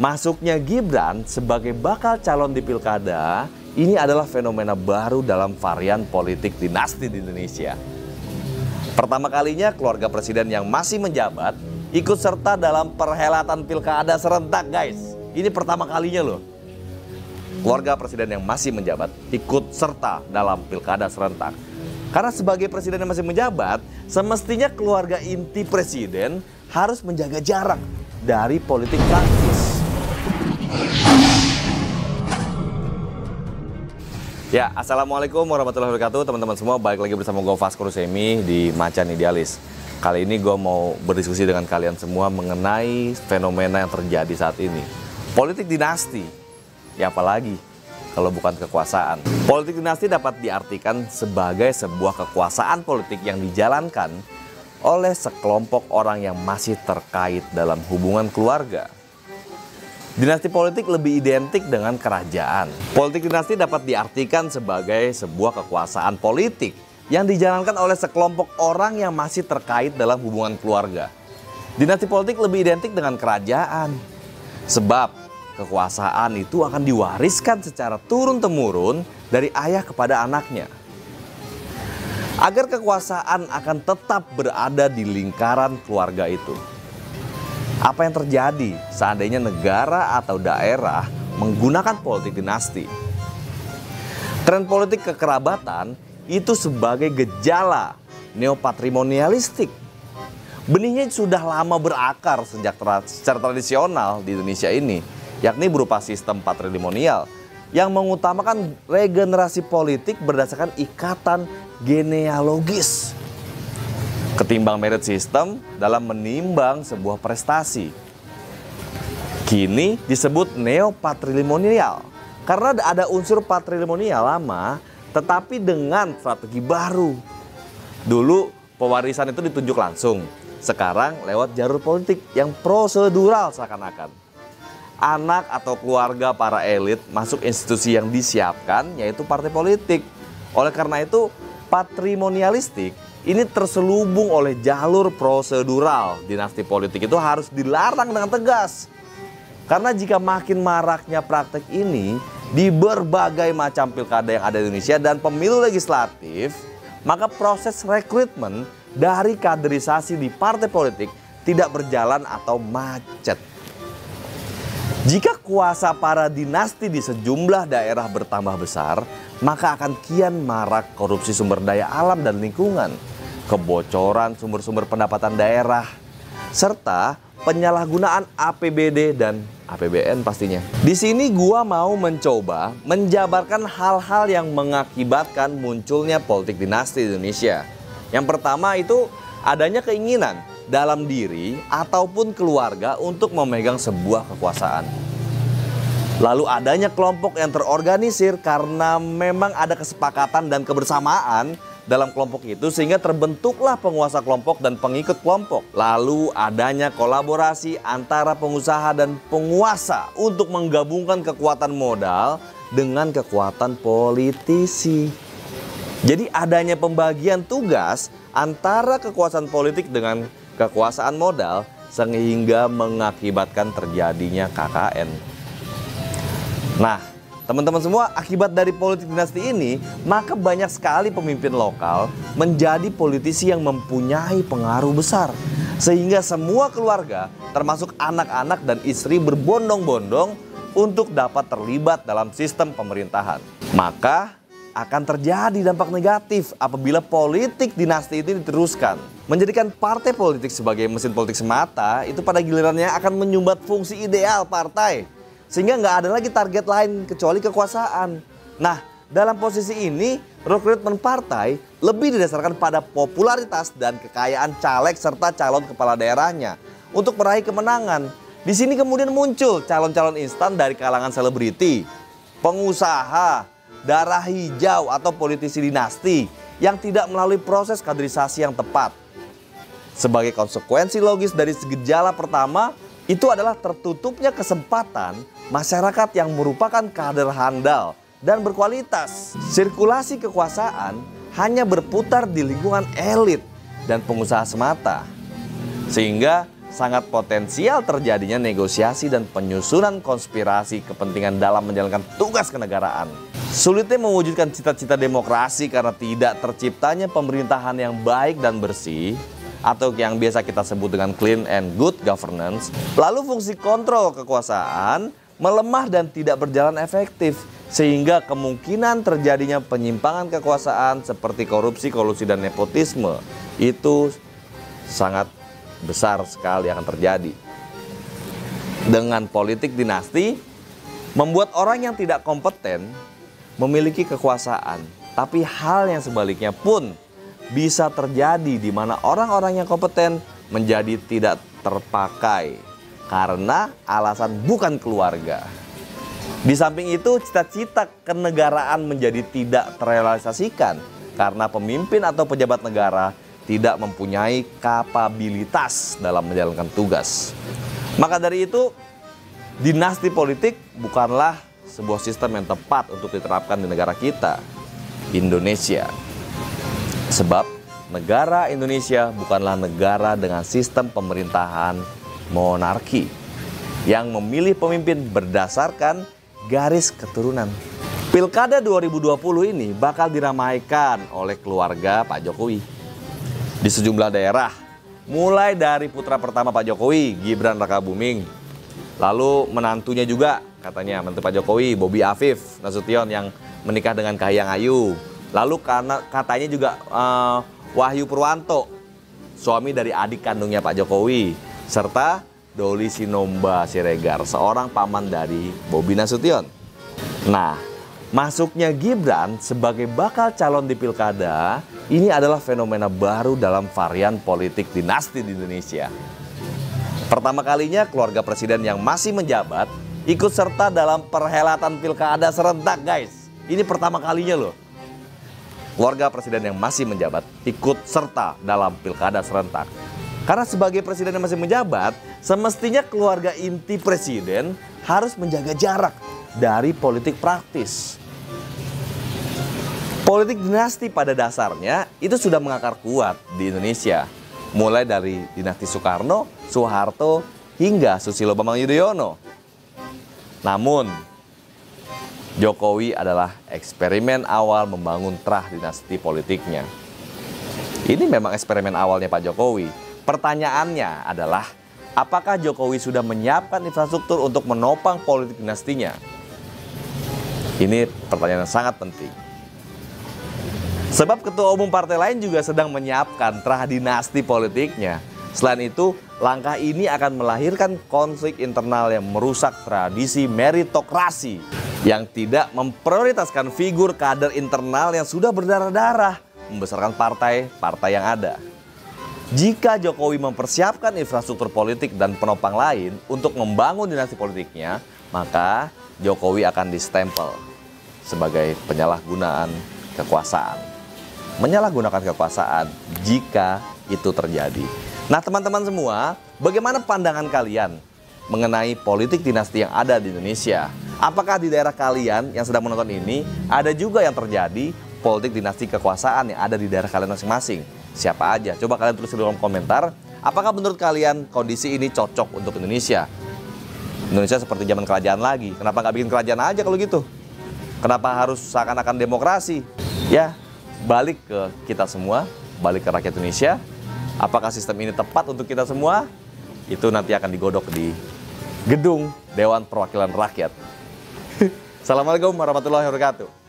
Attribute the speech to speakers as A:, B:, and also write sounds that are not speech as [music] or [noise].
A: Masuknya Gibran sebagai bakal calon di pilkada ini adalah fenomena baru dalam varian politik dinasti di Indonesia. Pertama kalinya keluarga presiden yang masih menjabat ikut serta dalam perhelatan pilkada serentak guys. Ini pertama kalinya loh. Keluarga presiden yang masih menjabat ikut serta dalam pilkada serentak. Karena sebagai presiden yang masih menjabat, semestinya keluarga inti presiden harus menjaga jarak dari politik praktis. Ya, Assalamualaikum warahmatullahi wabarakatuh teman-teman semua. Balik lagi bersama gue Vasco Rusemi di Macan Idealis. Kali ini gue mau berdiskusi dengan kalian semua mengenai fenomena yang terjadi saat ini. Politik dinasti, ya apalagi kalau bukan kekuasaan. Politik dinasti dapat diartikan sebagai sebuah kekuasaan politik yang dijalankan oleh sekelompok orang yang masih terkait dalam hubungan keluarga Dinasti politik lebih identik dengan kerajaan. Politik dinasti dapat diartikan sebagai sebuah kekuasaan politik yang dijalankan oleh sekelompok orang yang masih terkait dalam hubungan keluarga. Dinasti politik lebih identik dengan kerajaan. Sebab kekuasaan itu akan diwariskan secara turun-temurun dari ayah kepada anaknya. Agar kekuasaan akan tetap berada di lingkaran keluarga itu. Apa yang terjadi seandainya negara atau daerah menggunakan politik dinasti? Tren politik kekerabatan itu sebagai gejala neopatrimonialistik. Benihnya sudah lama berakar sejak tra secara tradisional di Indonesia ini, yakni berupa sistem patrimonial yang mengutamakan regenerasi politik berdasarkan ikatan genealogis ketimbang merit system dalam menimbang sebuah prestasi. Kini disebut neopatrimonial karena ada unsur patrimonial lama tetapi dengan strategi baru. Dulu pewarisan itu ditunjuk langsung, sekarang lewat jalur politik yang prosedural seakan-akan. Anak atau keluarga para elit masuk institusi yang disiapkan yaitu partai politik. Oleh karena itu patrimonialistik ini terselubung oleh jalur prosedural. Dinasti politik itu harus dilarang dengan tegas. Karena jika makin maraknya praktek ini di berbagai macam pilkada yang ada di Indonesia dan pemilu legislatif, maka proses rekrutmen dari kaderisasi di partai politik tidak berjalan atau macet. Jika kuasa para dinasti di sejumlah daerah bertambah besar, maka akan kian marak korupsi sumber daya alam dan lingkungan kebocoran sumber-sumber pendapatan daerah, serta penyalahgunaan APBD dan APBN pastinya. Di sini gua mau mencoba menjabarkan hal-hal yang mengakibatkan munculnya politik dinasti di Indonesia. Yang pertama itu adanya keinginan dalam diri ataupun keluarga untuk memegang sebuah kekuasaan. Lalu adanya kelompok yang terorganisir karena memang ada kesepakatan dan kebersamaan dalam kelompok itu sehingga terbentuklah penguasa kelompok dan pengikut kelompok. Lalu adanya kolaborasi antara pengusaha dan penguasa untuk menggabungkan kekuatan modal dengan kekuatan politisi. Jadi adanya pembagian tugas antara kekuasaan politik dengan kekuasaan modal sehingga mengakibatkan terjadinya KKN. Nah, Teman-teman semua, akibat dari politik dinasti ini, maka banyak sekali pemimpin lokal menjadi politisi yang mempunyai pengaruh besar. Sehingga semua keluarga, termasuk anak-anak dan istri berbondong-bondong untuk dapat terlibat dalam sistem pemerintahan. Maka akan terjadi dampak negatif apabila politik dinasti itu diteruskan. Menjadikan partai politik sebagai mesin politik semata itu pada gilirannya akan menyumbat fungsi ideal partai sehingga nggak ada lagi target lain kecuali kekuasaan. Nah, dalam posisi ini, rekrutmen partai lebih didasarkan pada popularitas dan kekayaan caleg serta calon kepala daerahnya untuk meraih kemenangan. Di sini kemudian muncul calon-calon instan dari kalangan selebriti, pengusaha, darah hijau atau politisi dinasti yang tidak melalui proses kaderisasi yang tepat. Sebagai konsekuensi logis dari gejala pertama, itu adalah tertutupnya kesempatan masyarakat yang merupakan kader handal dan berkualitas. Sirkulasi kekuasaan hanya berputar di lingkungan elit dan pengusaha semata. Sehingga sangat potensial terjadinya negosiasi dan penyusunan konspirasi kepentingan dalam menjalankan tugas kenegaraan. Sulitnya mewujudkan cita-cita demokrasi karena tidak terciptanya pemerintahan yang baik dan bersih atau yang biasa kita sebut dengan clean and good governance. Lalu fungsi kontrol kekuasaan melemah dan tidak berjalan efektif sehingga kemungkinan terjadinya penyimpangan kekuasaan seperti korupsi, kolusi dan nepotisme itu sangat besar sekali akan terjadi. Dengan politik dinasti, membuat orang yang tidak kompeten memiliki kekuasaan, tapi hal yang sebaliknya pun bisa terjadi di mana orang-orang yang kompeten menjadi tidak terpakai karena alasan bukan keluarga. Di samping itu, cita-cita kenegaraan menjadi tidak terrealisasikan karena pemimpin atau pejabat negara tidak mempunyai kapabilitas dalam menjalankan tugas. Maka dari itu, dinasti politik bukanlah sebuah sistem yang tepat untuk diterapkan di negara kita, Indonesia. Sebab negara Indonesia bukanlah negara dengan sistem pemerintahan monarki yang memilih pemimpin berdasarkan garis keturunan. Pilkada 2020 ini bakal diramaikan oleh keluarga Pak Jokowi di sejumlah daerah. Mulai dari putra pertama Pak Jokowi, Gibran Raka Buming. Lalu menantunya juga katanya menantu Pak Jokowi, Bobi Afif Nasution yang menikah dengan Kahiyang Ayu. Lalu karena katanya juga uh, Wahyu Purwanto, suami dari adik kandungnya Pak Jokowi, serta Doli Sinomba Siregar, seorang paman dari Bobi Nasution. Nah, masuknya Gibran sebagai bakal calon di pilkada ini adalah fenomena baru dalam varian politik dinasti di Indonesia. Pertama kalinya keluarga presiden yang masih menjabat ikut serta dalam perhelatan pilkada serentak guys. Ini pertama kalinya loh. Keluarga presiden yang masih menjabat ikut serta dalam pilkada serentak. Karena sebagai presiden yang masih menjabat, semestinya keluarga inti presiden harus menjaga jarak dari politik praktis. Politik dinasti pada dasarnya itu sudah mengakar kuat di Indonesia. Mulai dari dinasti Soekarno, Soeharto, hingga Susilo Bambang Yudhoyono. Namun, Jokowi adalah eksperimen awal membangun terah dinasti politiknya. Ini memang eksperimen awalnya Pak Jokowi. Pertanyaannya adalah, apakah Jokowi sudah menyiapkan infrastruktur untuk menopang politik dinastinya? Ini pertanyaan yang sangat penting. Sebab ketua umum partai lain juga sedang menyiapkan terah dinasti politiknya. Selain itu, langkah ini akan melahirkan konflik internal yang merusak tradisi meritokrasi yang tidak memprioritaskan figur kader internal yang sudah berdarah-darah membesarkan partai-partai yang ada. Jika Jokowi mempersiapkan infrastruktur politik dan penopang lain untuk membangun dinasti politiknya, maka Jokowi akan distempel sebagai penyalahgunaan kekuasaan menyalahgunakan kekuasaan jika itu terjadi. Nah, teman-teman semua, bagaimana pandangan kalian mengenai politik dinasti yang ada di Indonesia? Apakah di daerah kalian yang sedang menonton ini ada juga yang terjadi politik dinasti kekuasaan yang ada di daerah kalian masing-masing? Siapa aja? Coba kalian tulis di kolom komentar. Apakah menurut kalian kondisi ini cocok untuk Indonesia? Indonesia seperti zaman kerajaan lagi. Kenapa nggak bikin kerajaan aja kalau gitu? Kenapa harus seakan-akan demokrasi? Ya, balik ke kita semua, balik ke rakyat Indonesia. Apakah sistem ini tepat untuk kita semua? Itu nanti akan digodok di gedung Dewan Perwakilan Rakyat. [laughs] Assalamualaikum warahmatullahi wabarakatuh.